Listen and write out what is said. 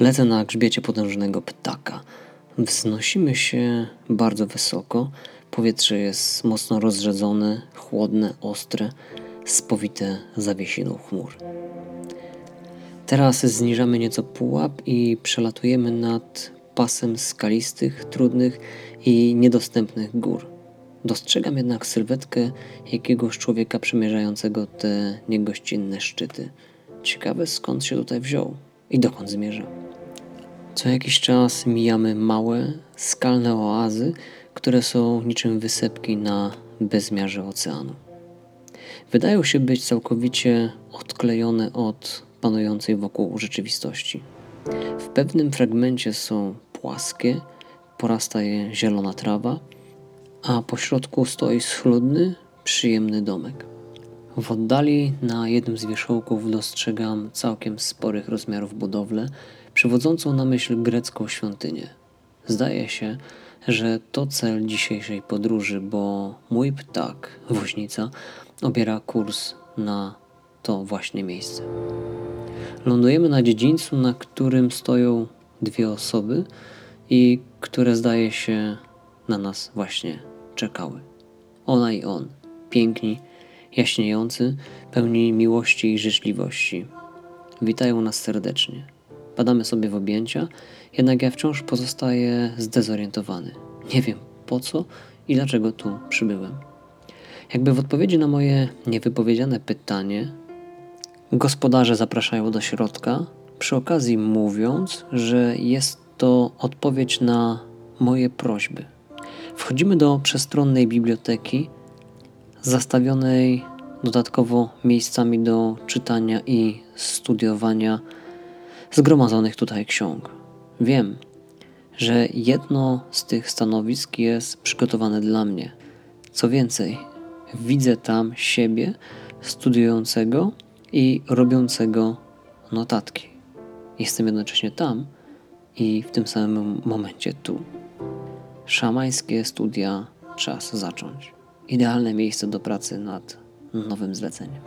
Lecę na grzbiecie potężnego ptaka. Wznosimy się bardzo wysoko. Powietrze jest mocno rozrzedzone, chłodne, ostre, spowite zawiesiną chmur. Teraz zniżamy nieco pułap i przelatujemy nad pasem skalistych, trudnych i niedostępnych gór. Dostrzegam jednak sylwetkę jakiegoś człowieka przemierzającego te niegościnne szczyty. Ciekawe skąd się tutaj wziął i dokąd zmierza. Co jakiś czas mijamy małe, skalne oazy, które są niczym wysepki na bezmiarze oceanu. Wydają się być całkowicie odklejone od panującej wokół rzeczywistości. W pewnym fragmencie są płaskie, porasta je zielona trawa, a po środku stoi schludny, przyjemny domek. W oddali na jednym z wierzchołków dostrzegam całkiem sporych rozmiarów budowlę, przywodzącą na myśl grecką świątynię. Zdaje się, że to cel dzisiejszej podróży, bo mój ptak, woźnica, obiera kurs na to właśnie miejsce. Lądujemy na dziedzińcu, na którym stoją dwie osoby i które zdaje się na nas właśnie czekały. Ona i on, piękni, jaśniejący, pełni miłości i życzliwości. Witają nas serdecznie. Padamy sobie w objęcia, jednak ja wciąż pozostaję zdezorientowany. Nie wiem po co i dlaczego tu przybyłem. Jakby w odpowiedzi na moje niewypowiedziane pytanie, gospodarze zapraszają do środka, przy okazji mówiąc, że jest to odpowiedź na moje prośby. Wchodzimy do przestronnej biblioteki, zastawionej dodatkowo miejscami do czytania i studiowania zgromadzonych tutaj ksiąg. Wiem, że jedno z tych stanowisk jest przygotowane dla mnie. Co więcej, widzę tam siebie studiującego i robiącego notatki. Jestem jednocześnie tam i w tym samym momencie tu. Szamańskie studia czas zacząć. Idealne miejsce do pracy nad nowym zleceniem.